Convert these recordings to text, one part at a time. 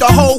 the whole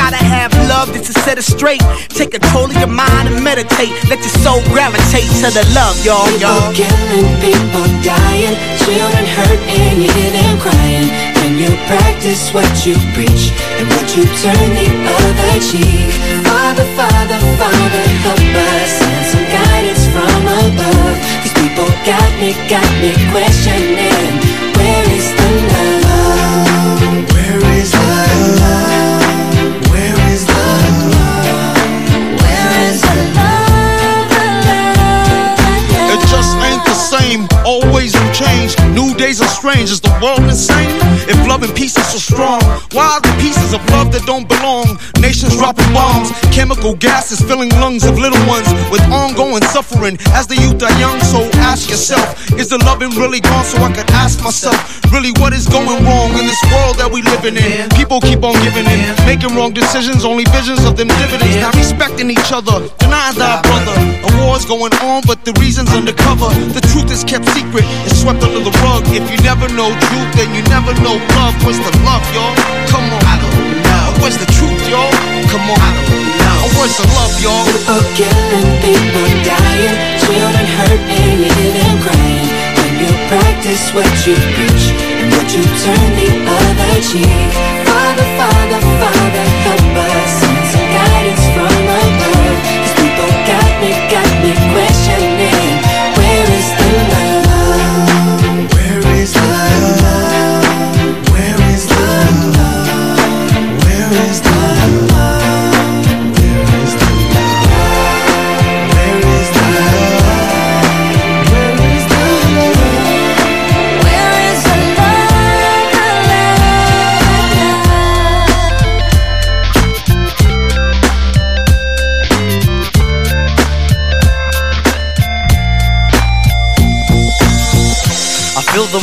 gotta have love just to set it straight. Take control of your mind and meditate. Let your soul gravitate to the love, y'all, y'all. People killing, people dying, children hurt and you hear them crying. When you practice what you preach and what you turn the other cheek. Father, Father, Father, help us send some guidance from above. These people got me, got me questioning. Where is the love? Same. Always new change. New days are strange. Is the world insane? If love and peace is so strong, why are the pieces of love that don't belong? Nations dropping bombs, chemical gases filling lungs of little ones with ongoing suffering as the youth are young. So ask yourself, is the loving really gone? So I could ask myself, really, what is going wrong in this world that we living in? People keep on giving in, making wrong decisions, only visions of them dividends. Not respecting each other, denying thy brother. A war's going on, but the reason's undercover. The truth is kept secret, it's swept under the rug. If you never know truth, then you never know love. Where's the love, y'all? Come on. I don't know. Where's the truth, y'all? Come on. I don't know. Where's the love, y'all? People killing, people dying, children hurt and you crying. When you practice what you preach and what you turn the other cheek.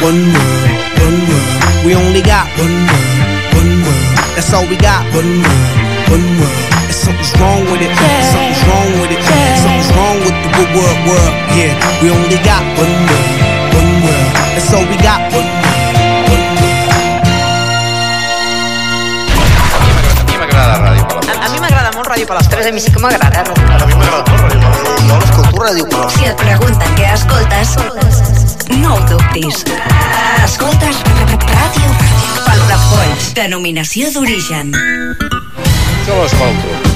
One world, one world. We only got one world, one world. That's all we got. One world, one world. And something's wrong with it. Something's wrong with it. Something's wrong with the world, world. Yeah, we only got one world, one world. That's all we got. One world, Ràdio Palafolls. A mi sí que m'agrada. A mi m'agrada molt Ràdio Palafolls. Jo l'escolto Ràdio Palafolls. Si et pregunten què escoltes, no ho dubtis. Escoltes Ràdio Palafolls. Denominació d'origen. Jo l'escolto.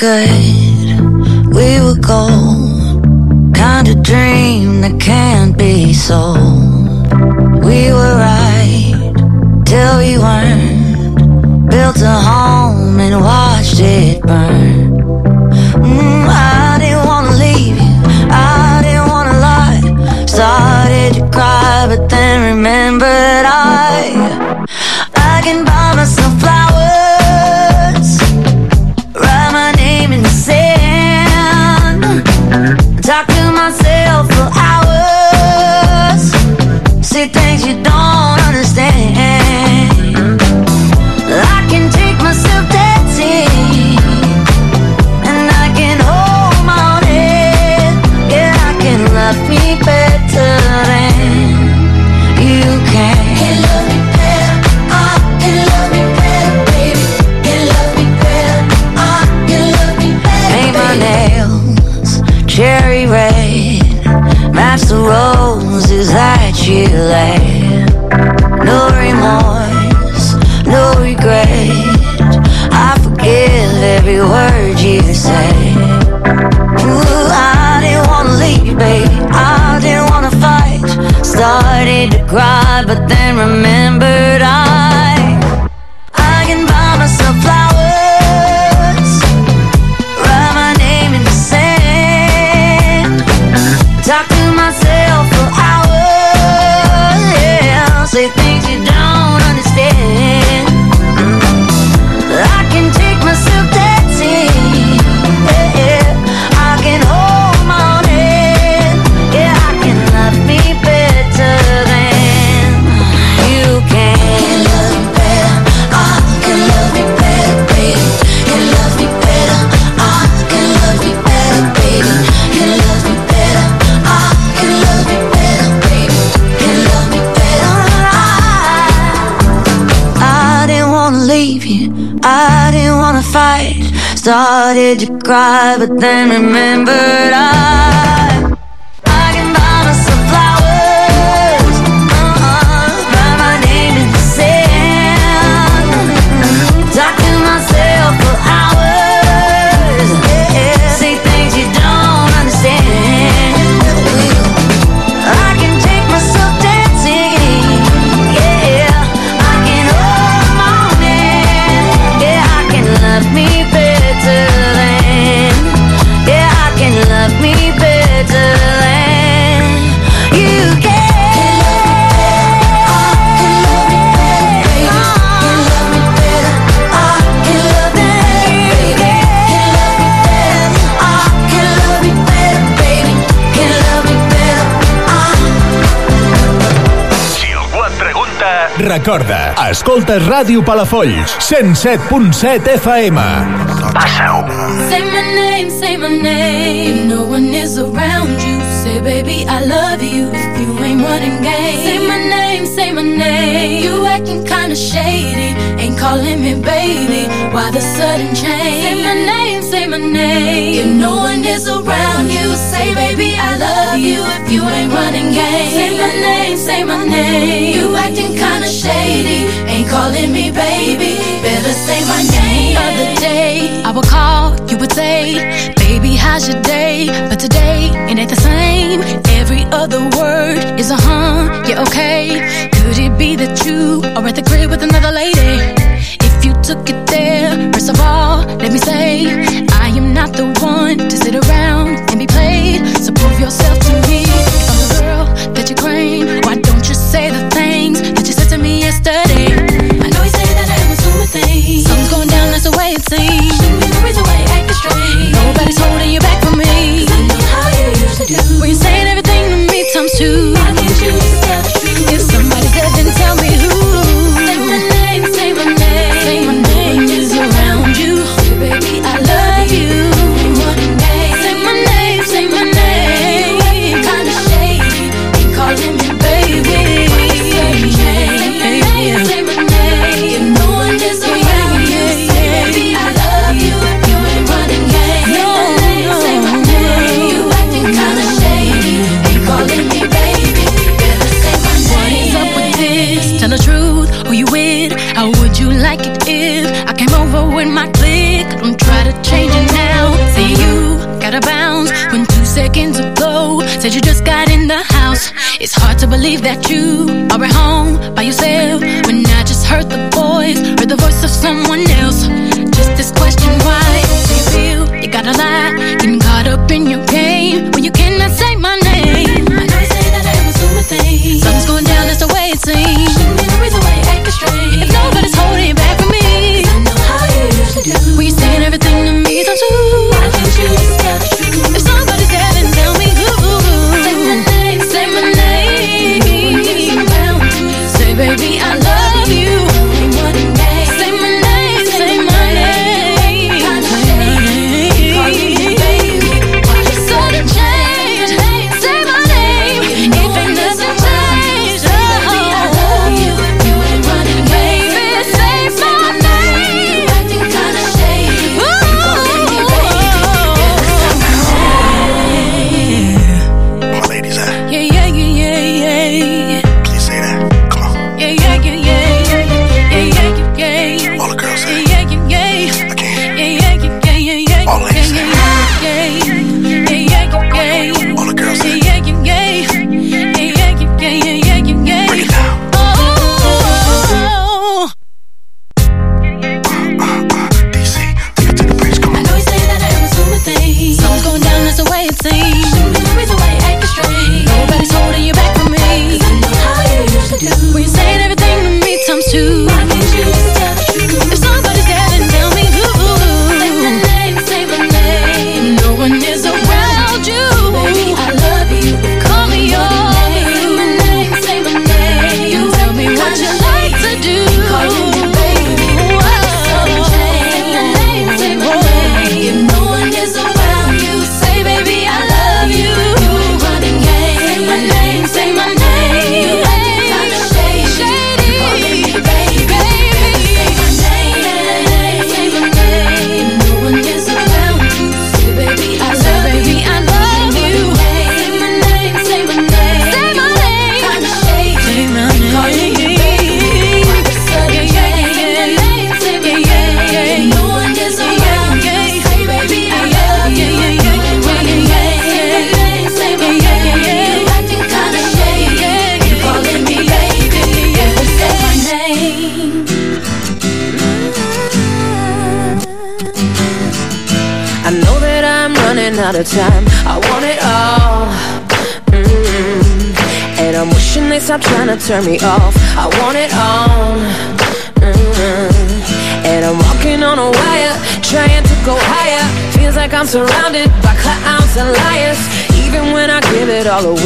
good. delay. No remorse, no regret. I forgive every word you say. Ooh, I didn't wanna leave, babe. I didn't wanna fight. Started to cry, but then remembered I. did you cry? But then remembered I. Recorda, escolta Ràdio Palafolls, 107.7 FM. Passa-ho. Say my name, say my name, no one is around you. Say baby I love you, if you ain't running game. Say my name, say my name, you acting kinda shady. Ain't calling me baby, why the sudden change? Say my name, say my name, if no one is around you. Say baby I love you, if you ain't running game. Say my name, say my name, you acting kinda shady. Ain't calling me baby, better say my name. Other day, I would call, you would say, Baby, how's your day? But today, it ain't the same. Every other word is a huh, yeah, okay. Could it be that you are at the crib with another lady? If you took it there, first of all, let me say, I am not the one to sit around and be played. So prove yourself believe that you are at home by yourself when I just heard the voice, heard the voice of someone else. Surrounded by clowns and liars. Even when I give it all away,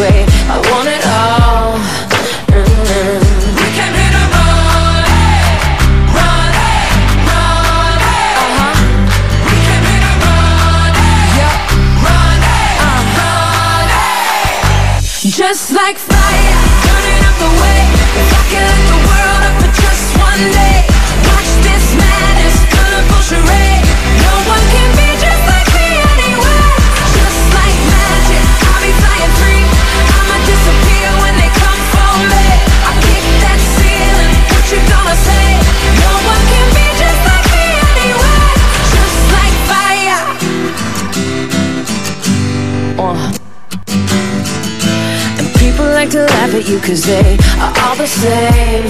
laugh at you cause they are all the same.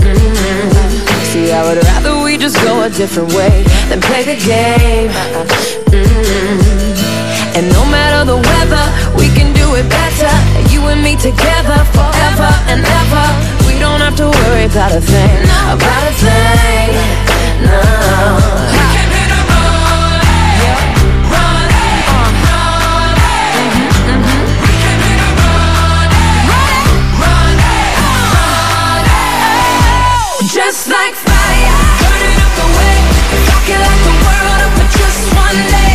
Mm. See, I would rather we just go a different way than play the game. Mm. And no matter the weather, we can do it better. You and me together forever and ever. We don't have to worry about a thing, about a thing. No. Just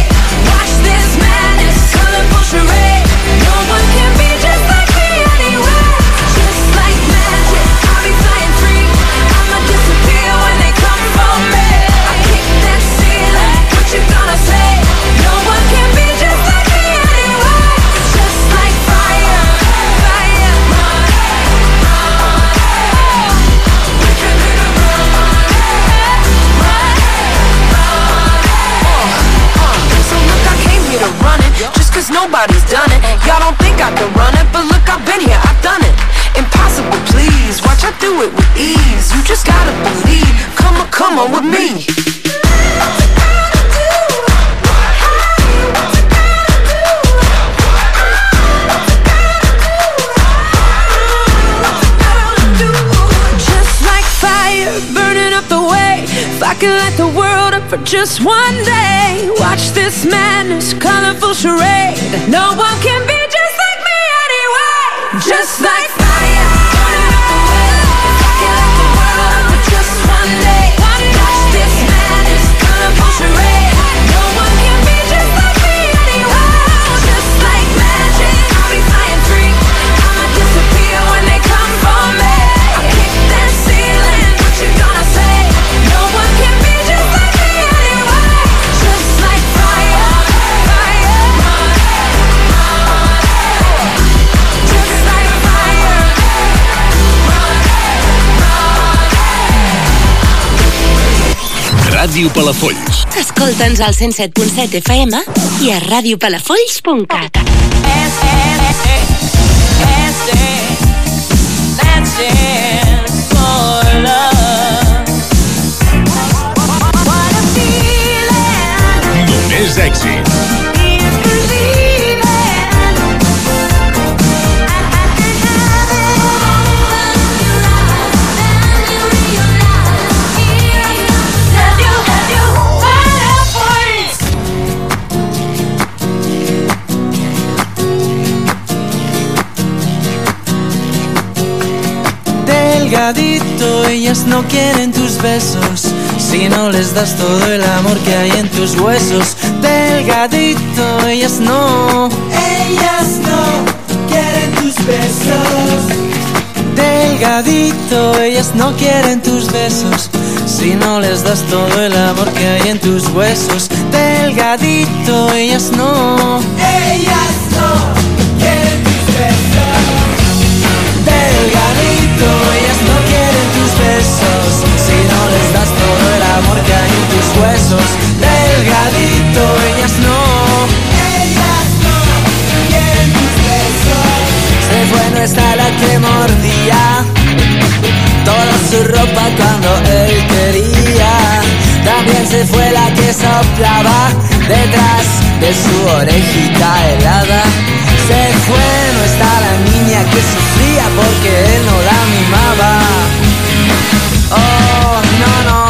Y'all don't think I can run it But look, I've been here, I've done it. Impossible, please. Watch, I do it with ease. You just gotta believe. Come on, come on with me could light the world up for just one day, watch this madness, colorful charade. No one can be just like me anyway. Just like Ràdio Palafolls. Escolta'ns al 107.7 FM i a radiopalafolls.cat. Només èxits. Delgadito, ellas no quieren tus besos. Si no les das todo el amor que hay en tus huesos. Delgadito, ellas no. Ellas no quieren tus besos. Delgadito, ellas no quieren tus besos. Si no les das todo el amor que hay en tus huesos. Delgadito, ellas no. Ellas no su ropa cuando él quería. También se fue la que soplaba detrás de su orejita helada. Se fue, no está la niña que sufría porque él no la mimaba. Oh, no, no.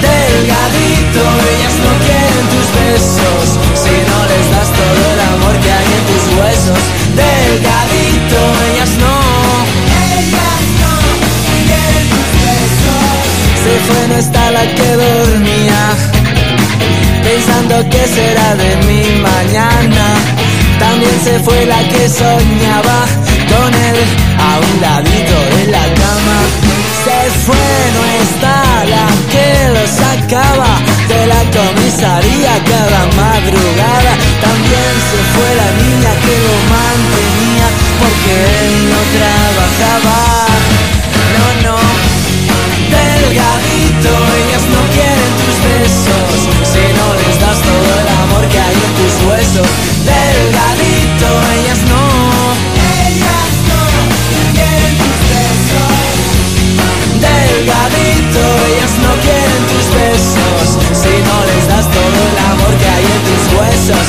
Delgadito, ellas no quieren tus besos si no les das todo el amor que hay en tus huesos. Delgadito, está la que dormía pensando que será de mi mañana. También se fue la que soñaba con él a un ladito de la cama. Se fue, no está la que lo sacaba de la comisaría cada madrugada. También se fue la niña que lo mantenía porque él no trabajaba. Que hay en tus huesos. Delgadito, ellas no. Ellas no quieren tus besos. Delgadito, ellas no quieren tus besos si no les das todo el amor que hay en tus huesos.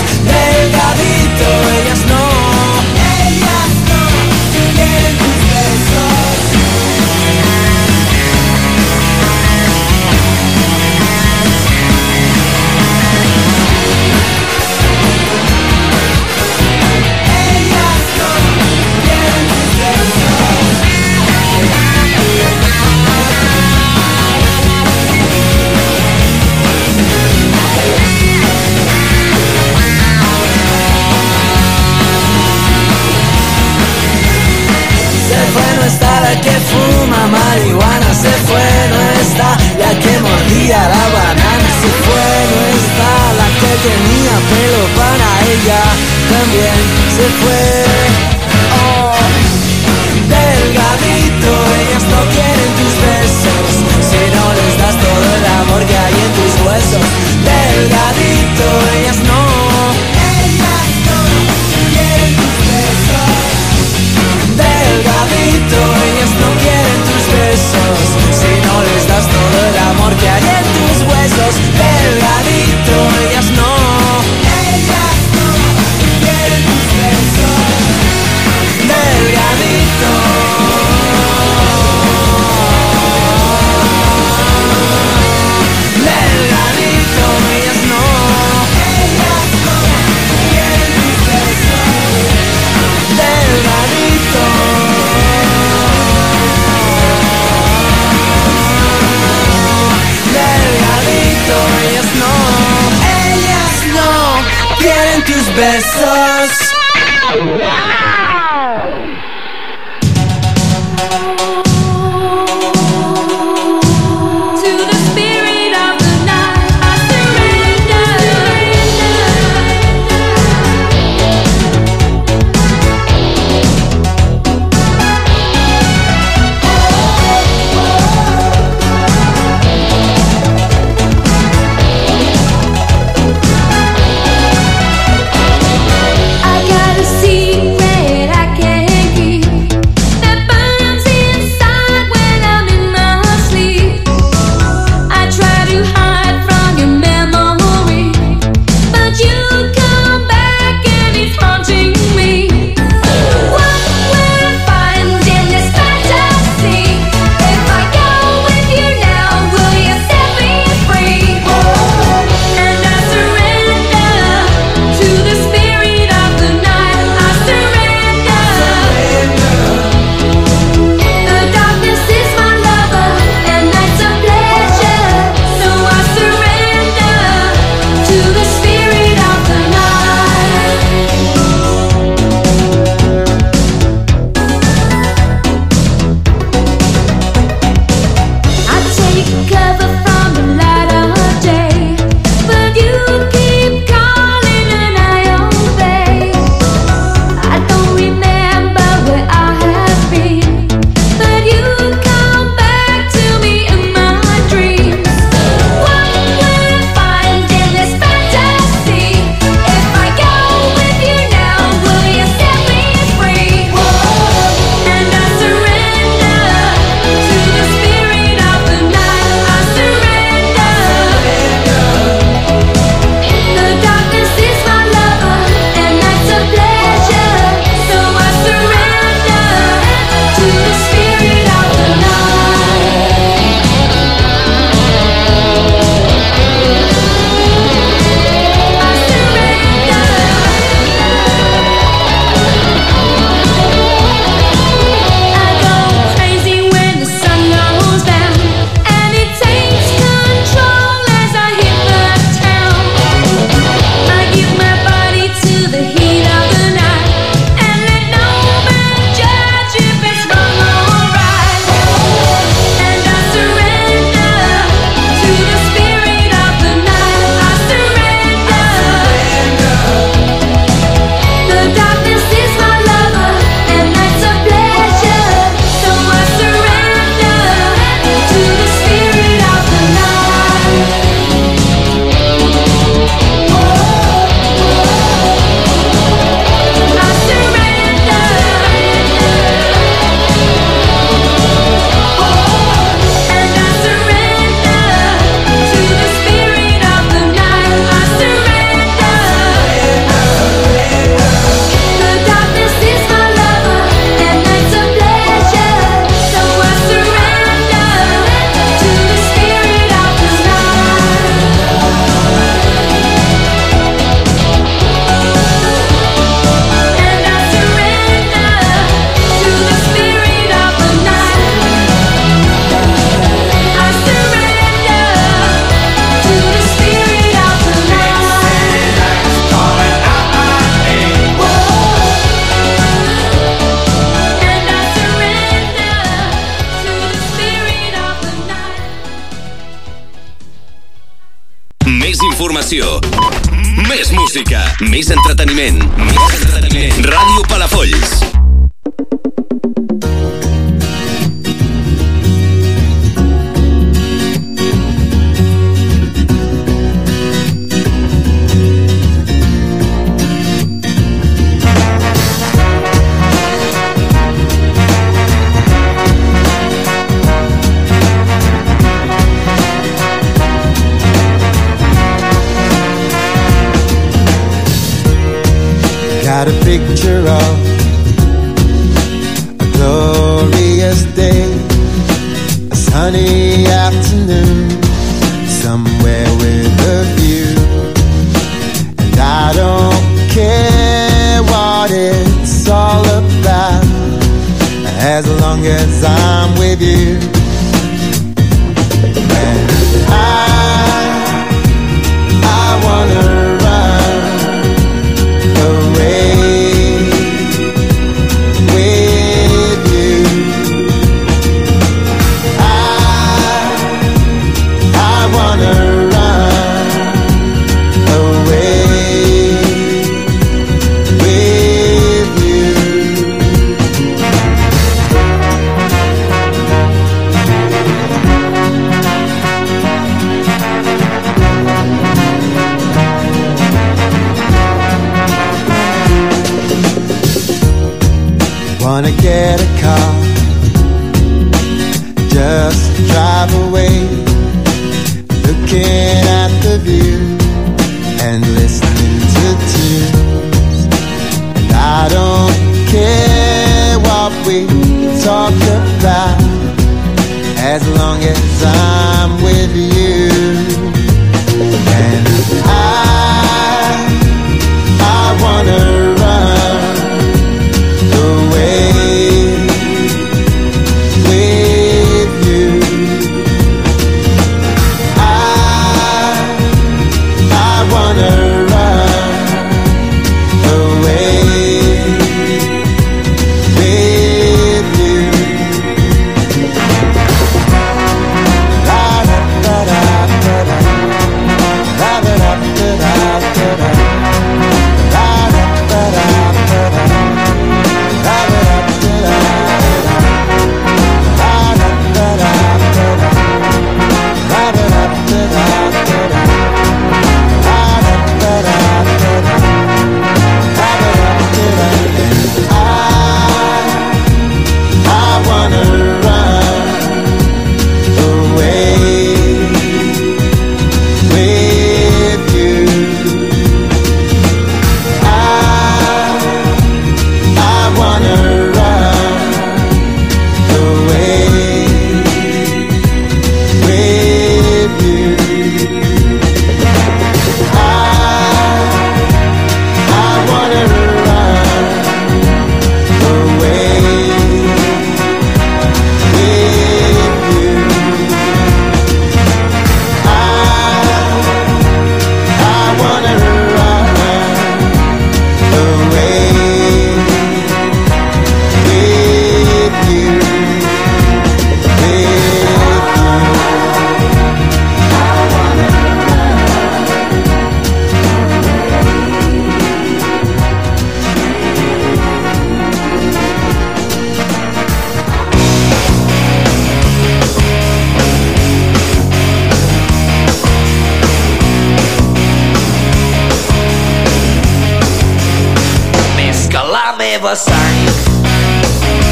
Meva sang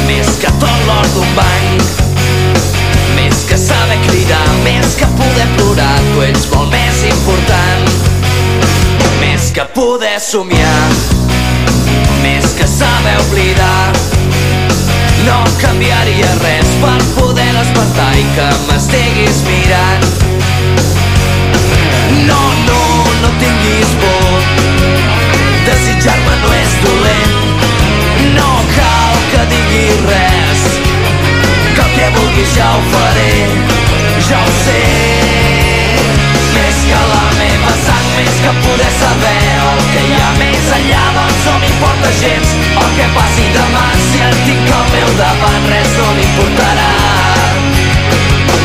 Més que tot l'or d'un banc Més que saber cridar Més que poder plorar Tu ets molt més important. Més que poder somiar Més que saber oblidar. No canviaria res per poder despertar i que m'estiguis mirant. No, no, no tinguis cal que digui res. Que el que vulguis ja ho faré ja ho sé. Més que la meva sang més que poder saber el que hi ha més enllà doncs no m'importa gens el que passi demà. Si el tinc al meu davant res no m'importarà.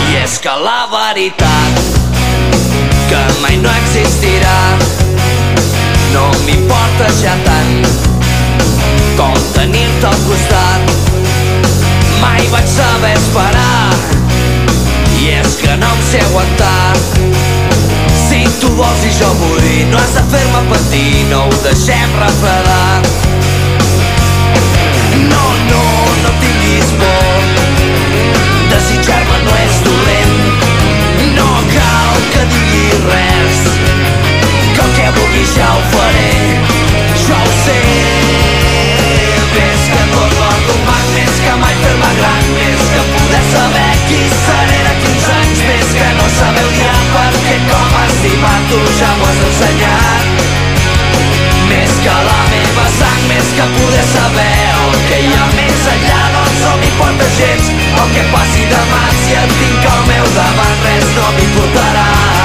I és que la veritat que mai no existirà. No m'importa ja tant com tenir-te al costat. Mai vaig saber esperar. I és que no em sé aguantar. Si tu vols i jo vull no has de fer-me patir. No ho deixem refredar. No, no, no tinguis por. Desitjar-me no és dolent. No cal que diguis res. Que el que vulguis ja ho faré. Jo ho sé. perquè com estimar tu ja m'ho has ensenyat. Més que la meva sang, més que poder saber el que hi ha més enllà doncs no m'importa gens. El que passi demà si et tinc al meu davant res no m'importarà.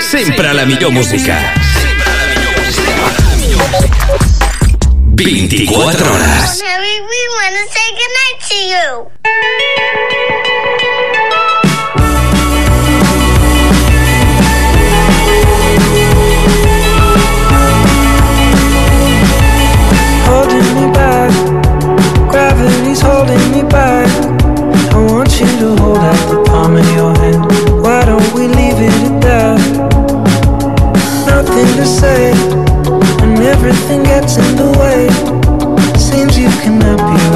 Sempre la millor música. Sempre la millor música. 24 hores. hold out the palm of your hand. Why don't we leave it at that? Nothing to say, and everything gets in the way. Seems you cannot be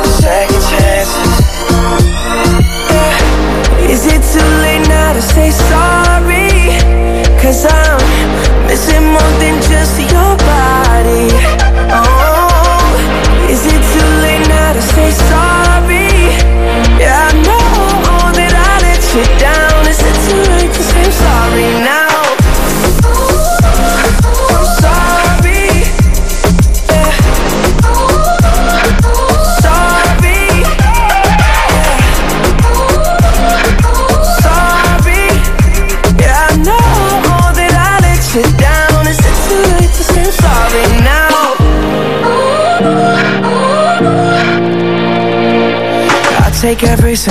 Is it too late now to say sorry? Cause I'm missing more than just your body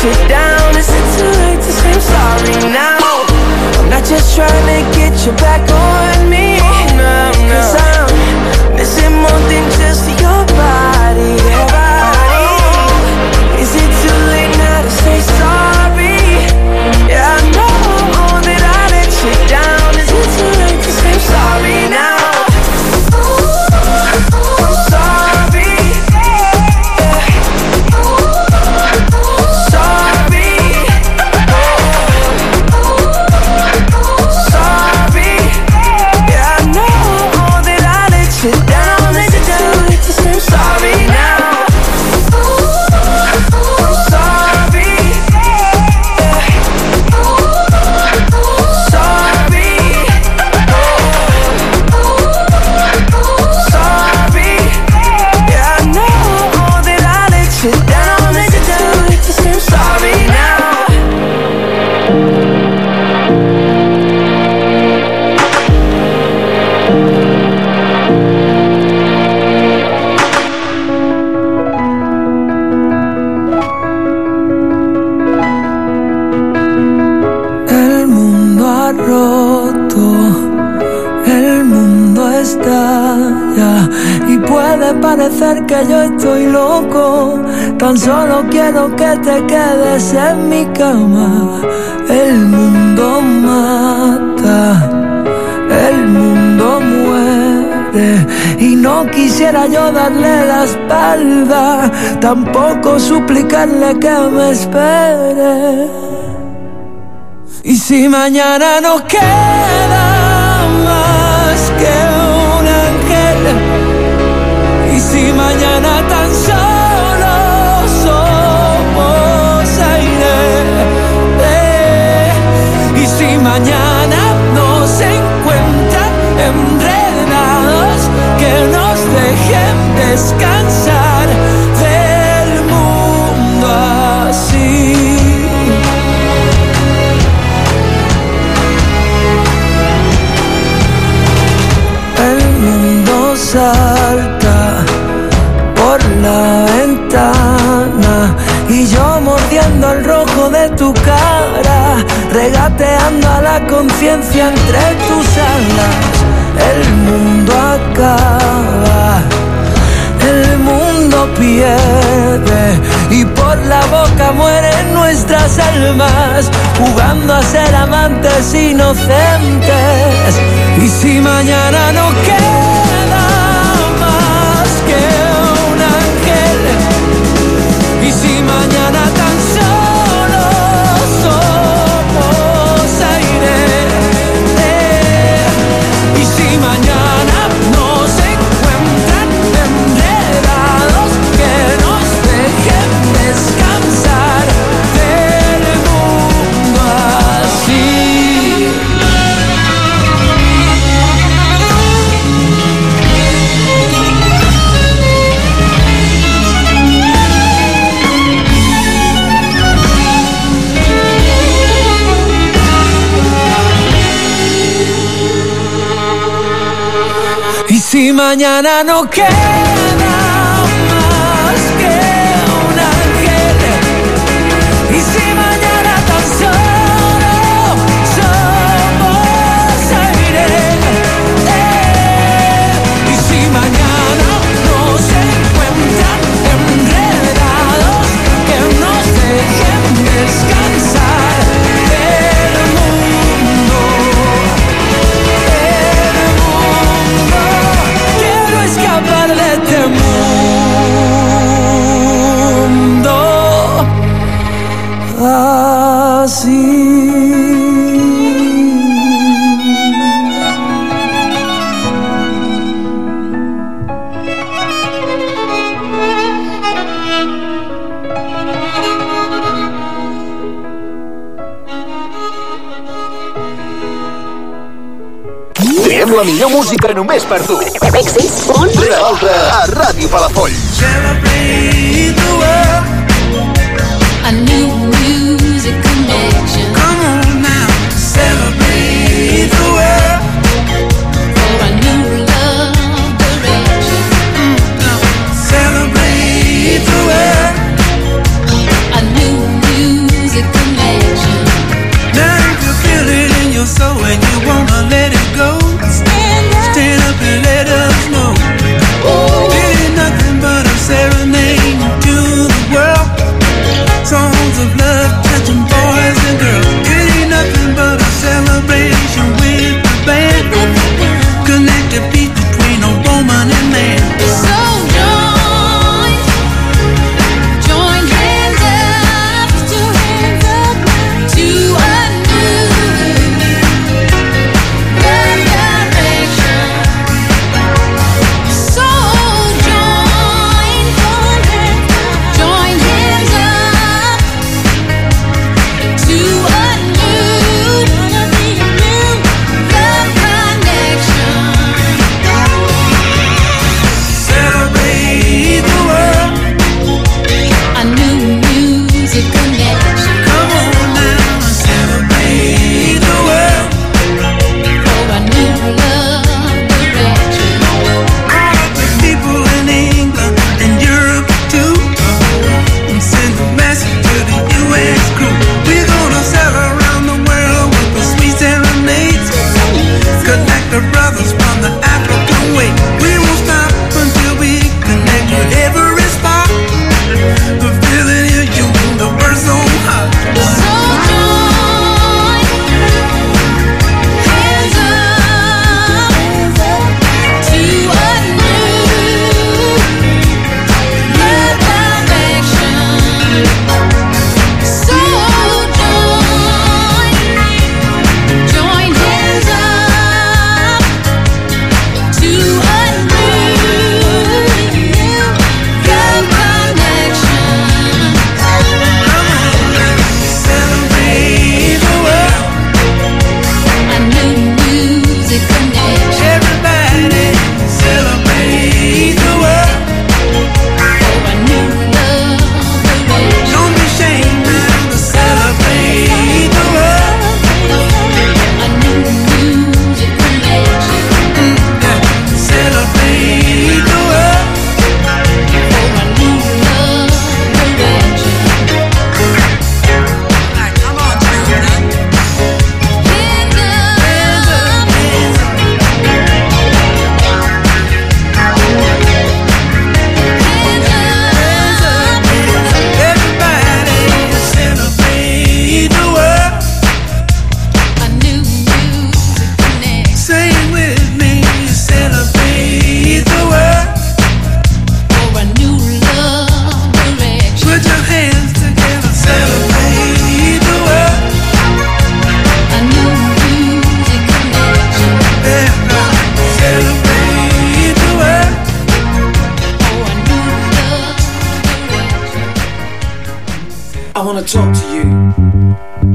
You down. Is it too late to say I'm sorry now? I'm not just trying to get you back on me. No, no. Cause I'm missing more than just loco. Tan solo quiero que te quedes en mi cama. El mundo mata, el mundo muere y no quisiera yo darle la espalda, tampoco suplicarle que me espere. Y si mañana no queda si mañana nos encuentran enredados, que nos dejen descansar del mundo así. El mundo salta por la ventana y yo mordiendo el rojo de tu cara, regateando a la conciencia entre tus alas. El mundo acaba, el mundo pierde y por la boca mueren nuestras almas, jugando a ser amantes inocentes. Y si mañana no queda mañana no queda amb la millor música només per tu. Èxits, un rere l'altre a Ràdio Palafolls. Celebrate the world. A new music connection.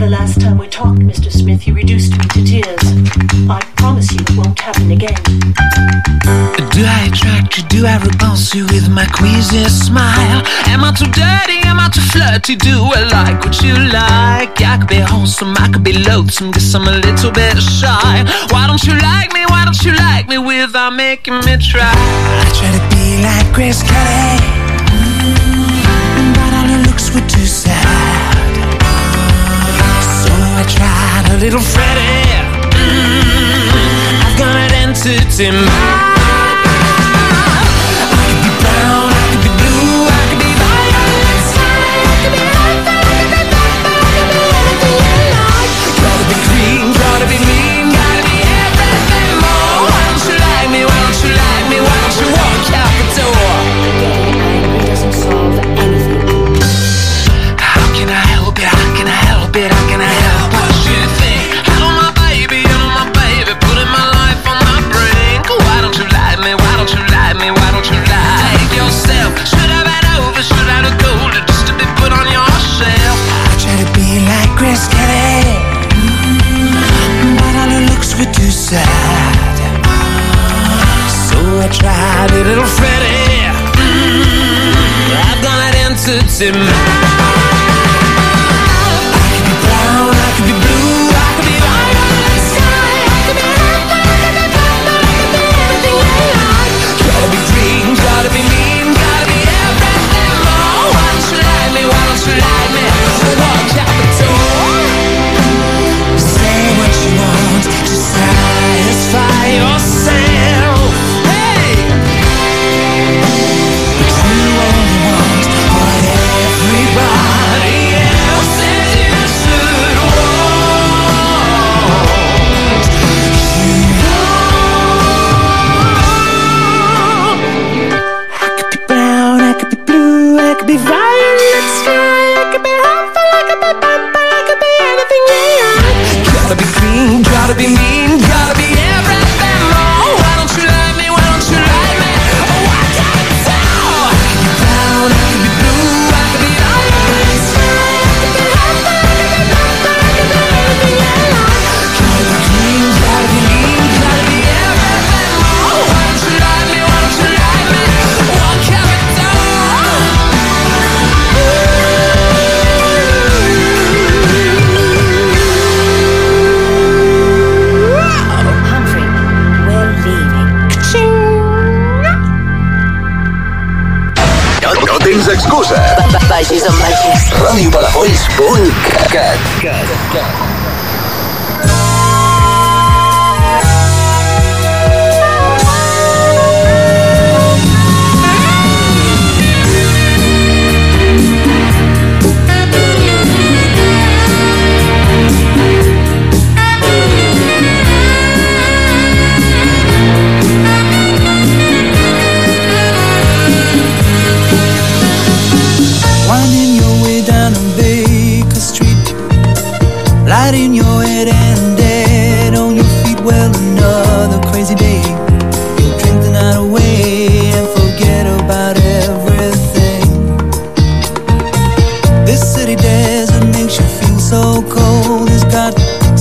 the last time we talked, Mr. Smith, you reduced me to tears. I promise you it won't happen again. Do I attract you? Do I repulse you with my queasy smile? Am I too dirty? Am I too flirty? Do I like what you like? I could be wholesome, I could be loathsome, guess I'm a little bit shy. Why don't you like me? Why don't you like me without making me try? I try to be like Grace Kelly, mm -hmm. but all her looks were too sad. little Freddy. Mm, I've got an answer to mind. tried it, little Freddy. Mm, I've got an answer to my.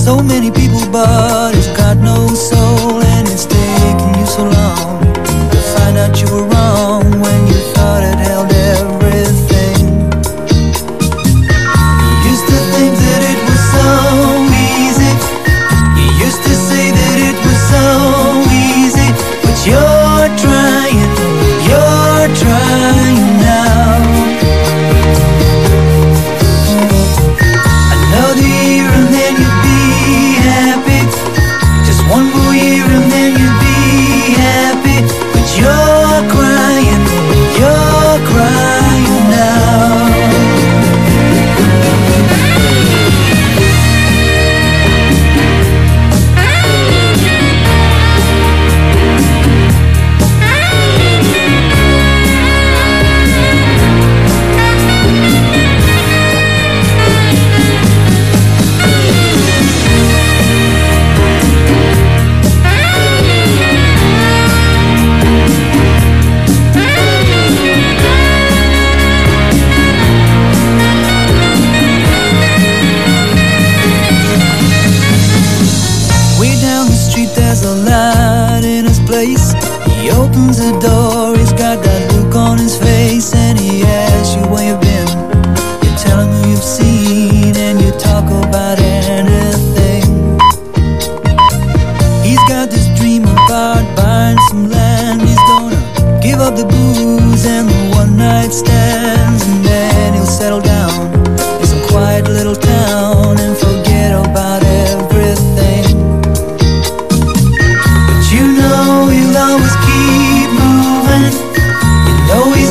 So many people, but it's got no soul, and it's taking you so long.